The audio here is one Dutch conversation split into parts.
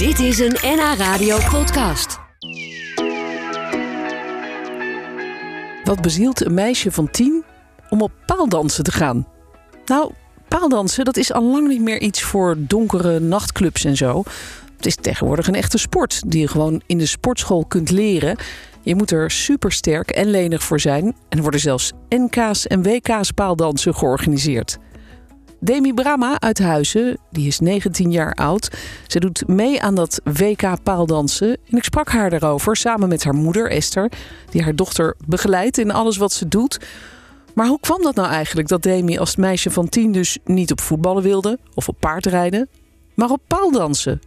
Dit is een NH Radio podcast. Wat bezielt een meisje van tien om op paaldansen te gaan? Nou, paaldansen dat is al lang niet meer iets voor donkere nachtclubs en zo. Het is tegenwoordig een echte sport die je gewoon in de sportschool kunt leren. Je moet er supersterk en lenig voor zijn. En er worden zelfs NK's en WK's paaldansen georganiseerd. Demi Brama uit Huizen, die is 19 jaar oud. Ze doet mee aan dat WK paaldansen. En ik sprak haar daarover samen met haar moeder Esther, die haar dochter begeleidt in alles wat ze doet. Maar hoe kwam dat nou eigenlijk dat Demi als meisje van 10 dus niet op voetballen wilde of op paardrijden, maar op paaldansen?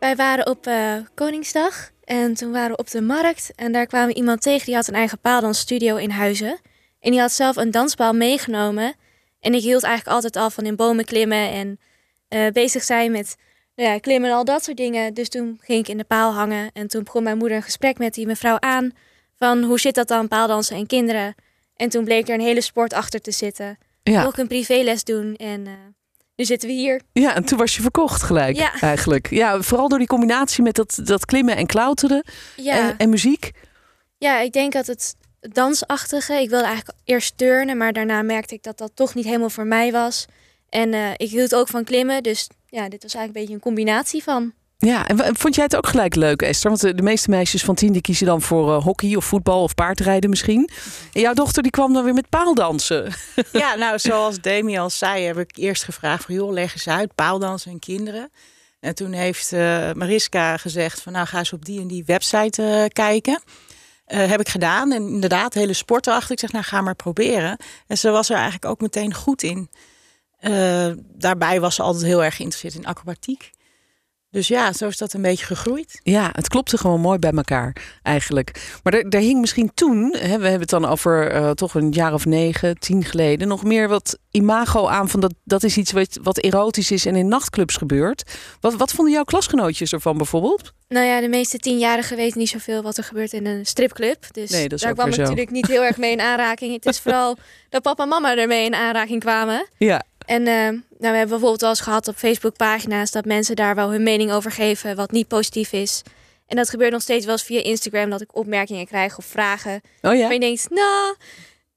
Wij waren op uh, Koningsdag en toen waren we op de markt en daar kwamen we iemand tegen die had een eigen paaldansstudio in Huizen. En die had zelf een danspaal meegenomen. En ik hield eigenlijk altijd al van in bomen klimmen en uh, bezig zijn met nou ja, klimmen en al dat soort dingen. Dus toen ging ik in de paal hangen en toen begon mijn moeder een gesprek met die mevrouw aan van hoe zit dat dan, paaldansen en kinderen. En toen bleek er een hele sport achter te zitten. Ja. Ook een privéles doen en uh, nu zitten we hier. Ja, en toen was je verkocht gelijk ja. eigenlijk. Ja, vooral door die combinatie met dat, dat klimmen en klauteren ja. en, en muziek. Ja, ik denk dat het dansachtige. Ik wilde eigenlijk eerst turnen, maar daarna merkte ik dat dat toch niet helemaal voor mij was. En uh, ik hield ook van klimmen, dus ja, dit was eigenlijk een beetje een combinatie van. Ja, en vond jij het ook gelijk leuk, Esther? Want de meeste meisjes van tien die kiezen dan voor uh, hockey of voetbal of paardrijden misschien. En jouw dochter die kwam dan weer met paaldansen. Ja, nou, zoals Demi al zei, heb ik eerst gevraagd van... joh, leg eens uit, paaldansen en kinderen. En toen heeft uh, Mariska gezegd van... nou, ga eens op die en die website uh, kijken. Uh, heb ik gedaan. En inderdaad, hele sport erachter. Ik zeg, nou, ga maar proberen. En ze was er eigenlijk ook meteen goed in. daarbij was ze altijd heel erg geïnteresseerd in acrobatiek. Dus ja, zo is dat een beetje gegroeid. Ja, het klopte gewoon mooi bij elkaar eigenlijk. Maar er, er hing misschien toen, hè, we hebben het dan over uh, toch een jaar of negen, tien geleden, nog meer wat imago aan van dat, dat is iets wat, wat erotisch is en in nachtclubs gebeurt. Wat, wat vonden jouw klasgenootjes ervan bijvoorbeeld? Nou ja, de meeste tienjarigen weten niet zoveel wat er gebeurt in een stripclub. Dus nee, dat is daar kwam ik natuurlijk niet heel erg mee in aanraking. Het is vooral dat papa en mama ermee in aanraking kwamen. Ja. En uh, nou, we hebben bijvoorbeeld wel eens gehad op Facebook-pagina's dat mensen daar wel hun mening over geven, wat niet positief is. En dat gebeurt nog steeds wel eens via Instagram, dat ik opmerkingen krijg of vragen. Oh ja? Maar je denkt, nou,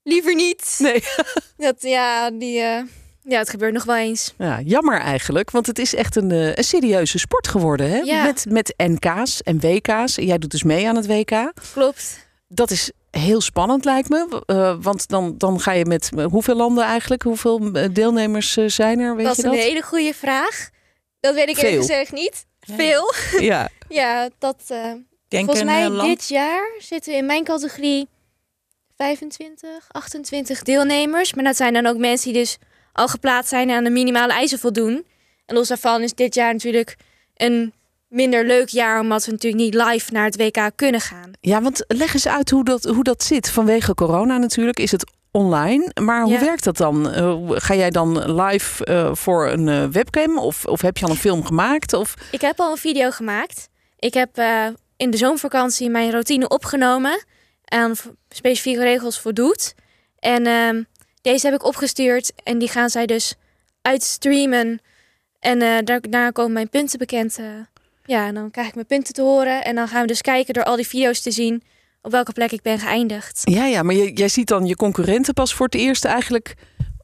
liever niet. Nee. dat, ja, die, uh, ja, het gebeurt nog wel eens. Ja, jammer eigenlijk, want het is echt een, uh, een serieuze sport geworden. Hè? Ja. Met, met NK's en WK's. Jij doet dus mee aan het WK. Klopt. Dat is heel spannend lijkt me. Uh, want dan, dan ga je met hoeveel landen eigenlijk? Hoeveel deelnemers uh, zijn er? Weet dat is een hele goede vraag. Dat weet ik Veel. eerlijk gezegd niet. Ja. Veel. Ja. ja, dat. Uh, Denk volgens mij land... dit jaar zitten we in mijn categorie 25, 28 deelnemers. Maar dat zijn dan ook mensen die dus al geplaatst zijn en aan de minimale eisen voldoen. En los daarvan is dit jaar natuurlijk een minder leuk jaar, omdat we natuurlijk niet live naar het WK kunnen gaan. Ja, want leg eens uit hoe dat, hoe dat zit. Vanwege corona natuurlijk is het online. Maar hoe Ja. werkt dat dan? Uh, ga jij dan live uh, voor een uh, webcam? Of, of heb je al een film gemaakt? Of... Ik heb al een video gemaakt. Ik heb uh, in de zomervakantie mijn routine opgenomen. Aan specifieke regels voldoet. En uh, deze heb ik opgestuurd. En die gaan zij dus uitstreamen. En daar, daarna komen mijn punten bekend. Ja, en dan krijg ik mijn punten te horen. En dan gaan we dus kijken door al die video's te zien op welke plek ik ben geëindigd. Ja, ja, maar jij, jij ziet dan je concurrenten pas voor het eerst eigenlijk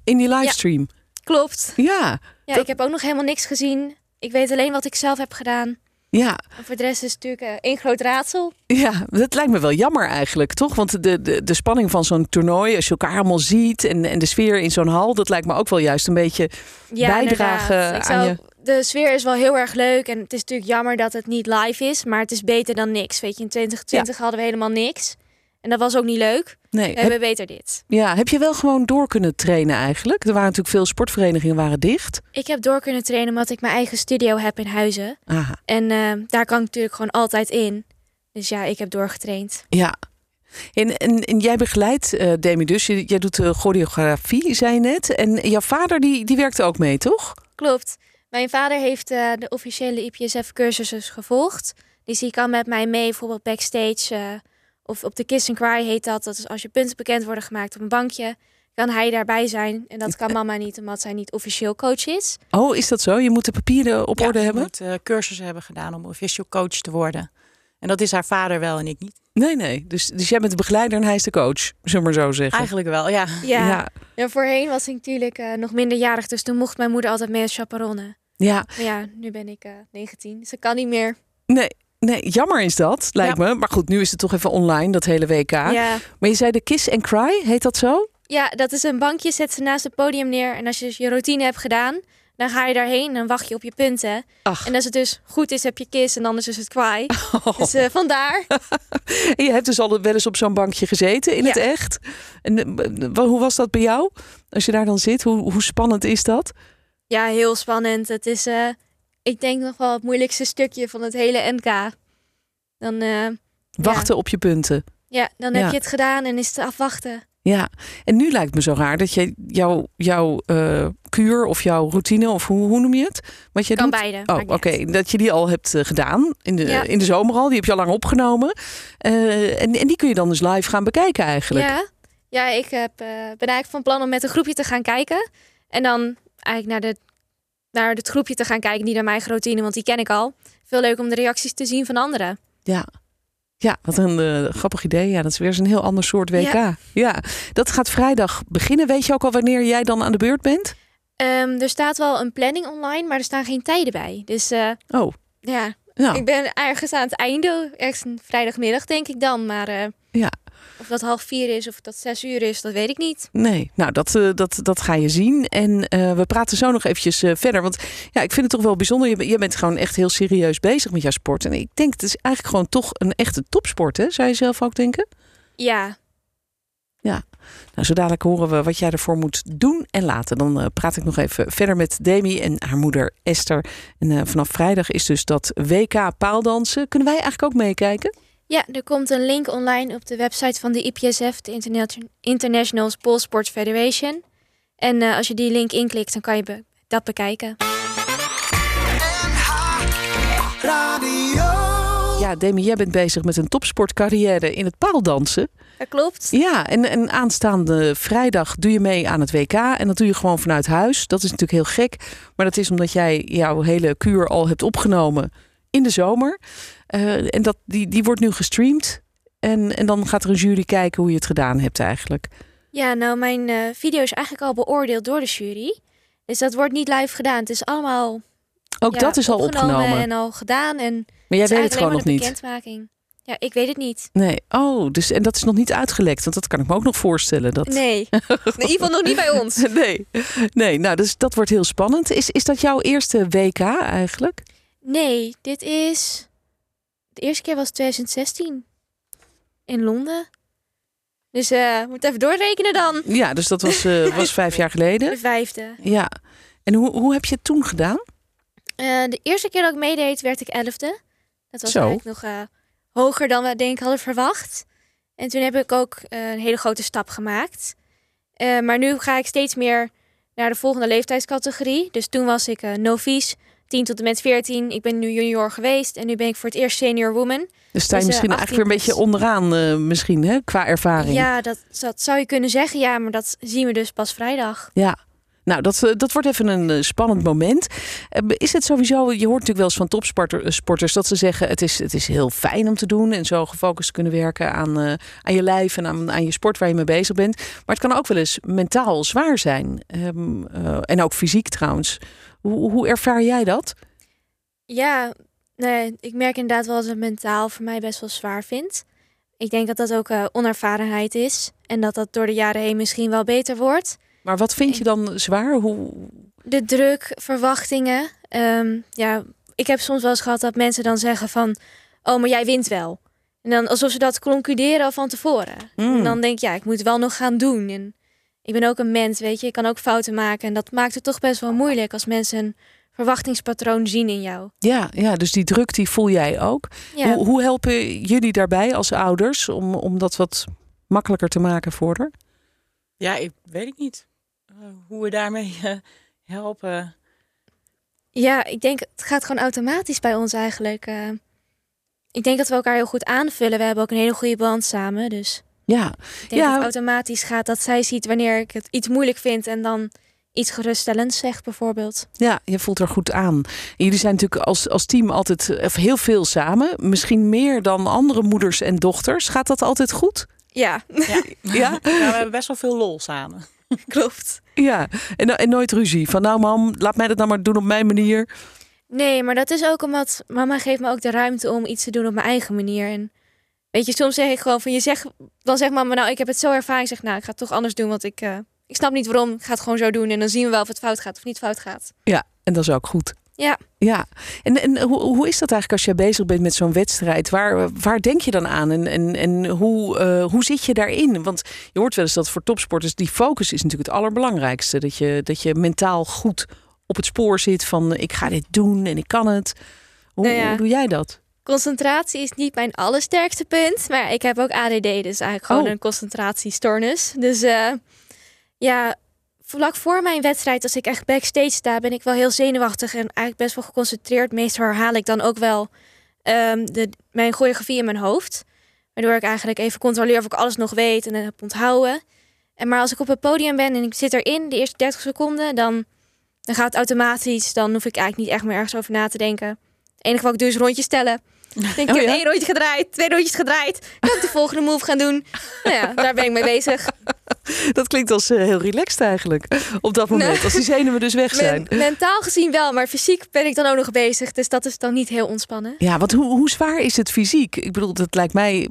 in die livestream. Ja, klopt. Ja. Ja, dat... ik heb ook nog helemaal niks gezien. Ik weet alleen wat ik zelf heb gedaan. Ja. En voor de rest is het natuurlijk één groot raadsel. Ja, dat lijkt me wel jammer eigenlijk, toch? Want de, de, de spanning van zo'n toernooi, als je elkaar allemaal ziet en, en de sfeer in zo'n hal, dat lijkt me ook wel juist een beetje ja, bijdragen inderdaad. aan zou, je... De sfeer is wel heel erg leuk en het is natuurlijk jammer dat het niet live is, maar het is beter dan niks. Weet je, in 2020 ja. hadden we helemaal niks. En dat was ook niet leuk. Nee, we hebben beter dit. Ja, heb je wel gewoon door kunnen trainen eigenlijk? Er waren natuurlijk veel sportverenigingen waren dicht. Ik heb door kunnen trainen omdat ik mijn eigen studio heb in Huizen. Aha. En uh, daar kan ik natuurlijk gewoon altijd in. Dus ja, ik heb doorgetraind. Ja. En, en, en jij begeleidt uh, Demi dus. Jij doet uh, choreografie, zei je net. En jouw vader die, die werkte ook mee, toch? Klopt. Mijn vader heeft uh, de officiële IPSF-cursussen gevolgd. Dus die kan met mij mee, bijvoorbeeld backstage... of op de Kiss and Cry heet dat. Dat is als je punten bekend worden gemaakt op een bankje. kan hij daarbij zijn. En dat kan mama niet, omdat zij niet officieel coach is. Oh, is dat zo? Je moet de papieren op Ja, orde je hebben? moet uh, cursussen hebben gedaan om official coach te worden. En dat is haar vader wel en ik niet. Nee, nee. Dus, dus jij bent de begeleider en hij is de coach, zullen we maar zo zeggen. Eigenlijk wel, ja. Ja, ja. En voorheen was ik natuurlijk uh, nog minderjarig, dus toen mocht mijn moeder altijd mee als chaperonne. Ja. Maar ja, nu ben ik uh, 19, dus ik kan niet meer. Nee, nee, jammer is dat, lijkt ja. me. Maar goed, nu is het toch even online, dat hele WK. Ja. Maar je zei de Kiss and Cry, heet dat zo? Ja, dat is een bankje, zet ze naast het podium neer. En als je dus je routine hebt gedaan, dan ga je daarheen en dan wacht je op je punten. Ach. En als het dus goed is, heb je kiss en anders is het kwaai. Oh. Dus uh, vandaar. en je hebt dus al wel eens op zo'n bankje gezeten in ja. het echt. En uh, hoe was dat bij jou? Als je daar dan zit, hoe, hoe spannend is dat? Ja, heel spannend. Het is, uh, ik denk nog wel het moeilijkste stukje van het hele NK. Dan, uh, Wachten ja. op je punten. Ja, dan heb je het gedaan en is het afwachten. Ja, en nu lijkt me zo raar dat je jouw, jouw uh, kuur of jouw routine, of hoe, hoe noem je het? Wat je kan doet? beide. Oh, oké. Okay. Dat je die al hebt gedaan in de, ja. in de zomer al. Die heb je al lang opgenomen. Uh, en, en die kun je dan dus live gaan bekijken eigenlijk. Ja, ja ik heb, ben eigenlijk van plan om met een groepje te gaan kijken. En dan eigenlijk naar, de, naar het groepje te gaan kijken, niet naar mijn routine, want die ken ik al. Veel leuk om de reacties te zien van anderen. Ja, ja, wat een uh, grappig idee. Ja, dat is weer een heel ander soort WK. Ja. ja. dat gaat vrijdag beginnen. Weet je ook al wanneer jij dan aan de beurt bent? Um, er staat wel een planning online, maar er staan geen tijden bij. Dus uh, oh. ja, nou. ik ben ergens aan het einde. Ergens een vrijdagmiddag denk ik dan. Maar uh, ja. Of dat half vier is of dat zes uur is, dat weet ik niet. Nee, nou dat, uh, dat, dat ga je zien. En uh, we praten zo nog eventjes uh, verder. Want ja, ik vind het toch wel bijzonder. Je, je, bent gewoon echt heel serieus bezig met jouw sport. En ik denk, het is eigenlijk gewoon toch een echte topsport, hè? Zou je zelf ook denken? Ja. Ja, nou zo dadelijk horen we wat jij ervoor moet doen en laten. Dan uh, praat ik nog even verder met Demi en haar moeder Esther. En vanaf vrijdag is dus dat WK paaldansen. Kunnen wij eigenlijk ook meekijken? Ja, er komt een link online op de website van de IPSF, de Interna International Pole Sports Federation. En uh, als je die link inklikt, dan kan je be dat bekijken. Ja, Demi, jij bent bezig met een topsportcarrière in het paaldansen. Dat klopt. Ja, en, en aanstaande vrijdag doe je mee aan het WK. En dat doe je gewoon vanuit huis. Dat is natuurlijk heel gek. Maar dat is omdat jij jouw hele kuur al hebt opgenomen in de zomer. Uh, en dat, die, die wordt nu gestreamd. En, en dan gaat er een jury kijken hoe je het gedaan hebt eigenlijk. Ja, nou, mijn uh, video is eigenlijk al beoordeeld door de jury. Dus dat wordt niet live gedaan. Het is allemaal. Ook ja, dat is al opgenomen. En al gedaan. En maar jij het weet het gewoon nog niet. Ja, ik weet het niet. Nee. Oh, dus en dat is nog niet uitgelekt. Want dat kan ik me ook nog voorstellen. Dat... Nee. in ieder geval nog niet bij ons. nee. Nee, nou, dus dat wordt heel spannend. Is, is dat jouw eerste WK eigenlijk? Nee, dit is. De eerste keer was 2016 in Londen. Dus uh, moet even doorrekenen dan. Ja, dus dat was, uh, was vijf jaar geleden. De vijfde. Ja. En hoe, hoe heb je het toen gedaan? Uh, de eerste keer dat ik meedeed, werd ik elfde. Dat was Zo. eigenlijk nog hoger dan we denk ik hadden verwacht. En toen heb ik ook een hele grote stap gemaakt. maar nu ga ik steeds meer naar de volgende leeftijdscategorie. Dus toen was ik novice. 10 tot en met 14. Ik ben nu junior geweest en nu ben ik voor het eerst senior woman. Dus sta je Dus, uh, misschien eigenlijk weer een beetje onderaan, uh, misschien, hè, qua ervaring. Ja, dat, dat zou je kunnen zeggen, ja, maar dat zien we dus pas vrijdag. Ja. Nou, dat, uh, dat wordt even een spannend moment. is het sowieso, je hoort natuurlijk wel eens van topsporters dat ze zeggen: het is, het is heel fijn om te doen en zo gefocust kunnen werken aan, uh, aan je lijf en aan, aan je sport waar je mee bezig bent. Maar het kan ook wel eens mentaal zwaar zijn. Um, en ook fysiek trouwens. Hoe, hoe ervaar jij dat? Ja, nee, ik merk inderdaad wel dat het mentaal voor mij best wel zwaar vindt. Ik denk dat dat ook uh, onervarenheid is. En dat dat door de jaren heen misschien wel beter wordt. Maar wat vind je dan zwaar? Hoe... De druk, verwachtingen. Um, ja, ik heb soms wel eens gehad dat mensen dan zeggen van... Oh, maar jij wint wel. En dan alsof ze dat concluderen al van tevoren. Mm. En dan denk ik, ja, ik moet het wel nog gaan doen. En ik ben ook een mens, weet je. Ik kan ook fouten maken. En dat maakt het toch best wel moeilijk als mensen een verwachtingspatroon zien in jou. Ja, ja dus die druk die voel jij ook. Ja. Hoe, hoe helpen jullie daarbij als ouders om, om dat wat makkelijker te maken voor haar? Ja, ik weet ik niet uh, hoe we daarmee uh, helpen. Ja, ik denk het gaat gewoon automatisch bij ons eigenlijk. Uh, ik denk dat we elkaar heel goed aanvullen. We hebben ook een hele goede band samen, dus Ja, Ik denk Ja. dat het automatisch gaat dat zij ziet wanneer ik het iets moeilijk vind en dan iets geruststellends zegt bijvoorbeeld. ja, je voelt er goed aan. En jullie zijn natuurlijk als, als team altijd of heel veel samen. Misschien meer dan andere moeders en dochters. Gaat dat altijd goed? Ja, Ja. Ja? we hebben best wel veel lol samen. klopt. Ja, en, en nooit ruzie. Van nou mam, laat mij dat nou maar doen op mijn manier. Nee, maar dat is ook omdat mama geeft me ook de ruimte om iets te doen op mijn eigen manier. En weet je, soms zeg ik gewoon van je zegt, dan zegt mama nou ik heb het zo ervaren. Ik zeg nou ik ga het toch anders doen, want ik, eh, ik snap niet waarom. Ik ga het gewoon zo doen en dan zien we wel of het fout gaat of niet fout gaat. Ja, en dat is ook goed. Ja. Ja, en, en hoe, hoe is dat eigenlijk als je bezig bent met zo'n wedstrijd? Waar, waar denk je dan aan en, en, en hoe, eh, hoe zit je daarin? Want je hoort wel eens dat voor topsporters die focus is natuurlijk het allerbelangrijkste. Dat je, dat je mentaal goed op het spoor zit van ik ga dit doen en ik kan het. Hoe, Nou ja. hoe doe jij dat? Concentratie is niet mijn allersterkste punt, maar ik heb ook ADD, dus eigenlijk gewoon Oh. een concentratiestoornis. Dus eh, ja, vlak voor mijn wedstrijd, als ik echt backstage sta, ben ik wel heel zenuwachtig en eigenlijk best wel geconcentreerd. Meestal herhaal ik dan ook wel ehm, de, mijn choreografie in mijn hoofd, waardoor ik eigenlijk even controleer of ik alles nog weet en heb onthouden. En maar als ik op het podium ben en ik zit erin, de eerste 30 seconden, dan, dan gaat het automatisch. Dan hoef ik eigenlijk niet echt meer ergens over na te denken. Het enige wat ik doe is rondjes tellen. Ik denk, Oh ik heb ja? één rondje gedraaid, twee rondjes gedraaid. Ik ga de volgende move gaan doen. Nou ja, daar ben ik mee bezig. Dat klinkt als eh, heel relaxed eigenlijk. Op dat moment, Nee. als die zenuwen dus weg zijn. Men- mentaal gezien wel, maar fysiek ben ik dan ook nog bezig. Dus dat is dan niet heel ontspannen. Ja, want hoe, hoe zwaar is het fysiek? Ik bedoel, dat lijkt mij.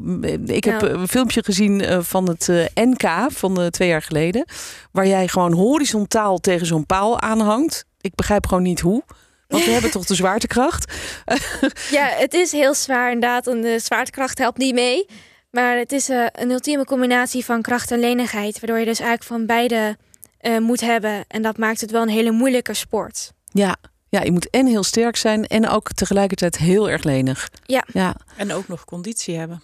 Ik heb Nou. een filmpje gezien eh, van het eh, NK van eh, twee jaar geleden. Waar jij gewoon horizontaal tegen zo'n paal aanhangt. Ik begrijp gewoon niet hoe. Want we hebben toch de zwaartekracht. Ja, het is heel zwaar inderdaad. En de zwaartekracht helpt niet mee. Maar het is eh, een ultieme combinatie van kracht en lenigheid. Waardoor je dus eigenlijk van beide eh, moet hebben. En dat maakt het wel een hele moeilijke sport. Ja, ja, je moet en heel sterk zijn en ook tegelijkertijd heel erg lenig. Ja. ja. En ook nog conditie hebben.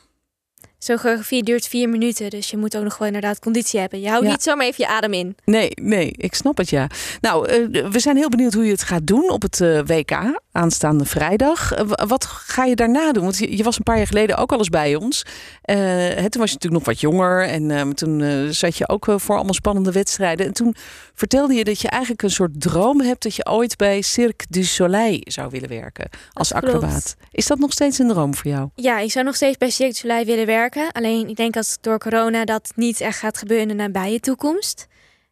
Zo'n choreografie duurt vier minuten. Dus je moet ook nog wel inderdaad conditie hebben. Je houdt Ja. niet zomaar even je adem in. Nee, nee, ik snap het ja. Nou, eh, we zijn heel benieuwd hoe je het gaat doen op het eh, WK aanstaande vrijdag. Eh, wa- wat ga je daarna doen? Want je, was een paar jaar geleden ook al eens bij ons. Eh, toen was je natuurlijk nog wat jonger en eh, toen eh, zat je ook voor allemaal spannende wedstrijden. En toen vertelde je dat je eigenlijk een soort droom hebt dat je ooit bij Cirque du Soleil zou willen werken als Dat klopt. acrobaat. Is dat nog steeds een droom voor jou? Ja, ik zou nog steeds bij Cirque du Soleil willen werken. Alleen ik denk dat door corona dat niet echt gaat gebeuren in de nabije toekomst.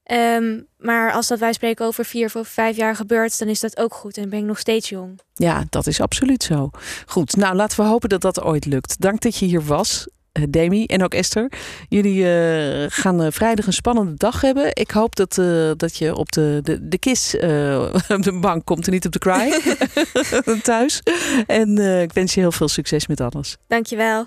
Ehm, maar als dat wij spreken over vier of vijf jaar gebeurt, dan is dat ook goed. En ben ik nog steeds jong. Ja, dat is absoluut zo. Goed, nou laten we hopen dat dat ooit lukt. Dank dat je hier was. eh, Demi en ook Esther. Jullie eh, gaan eh, vrijdag een spannende dag hebben. Ik hoop dat, dat je op de, de, de kis op de bank komt en niet op de cry thuis. En ik wens je heel veel succes met alles. Dankjewel.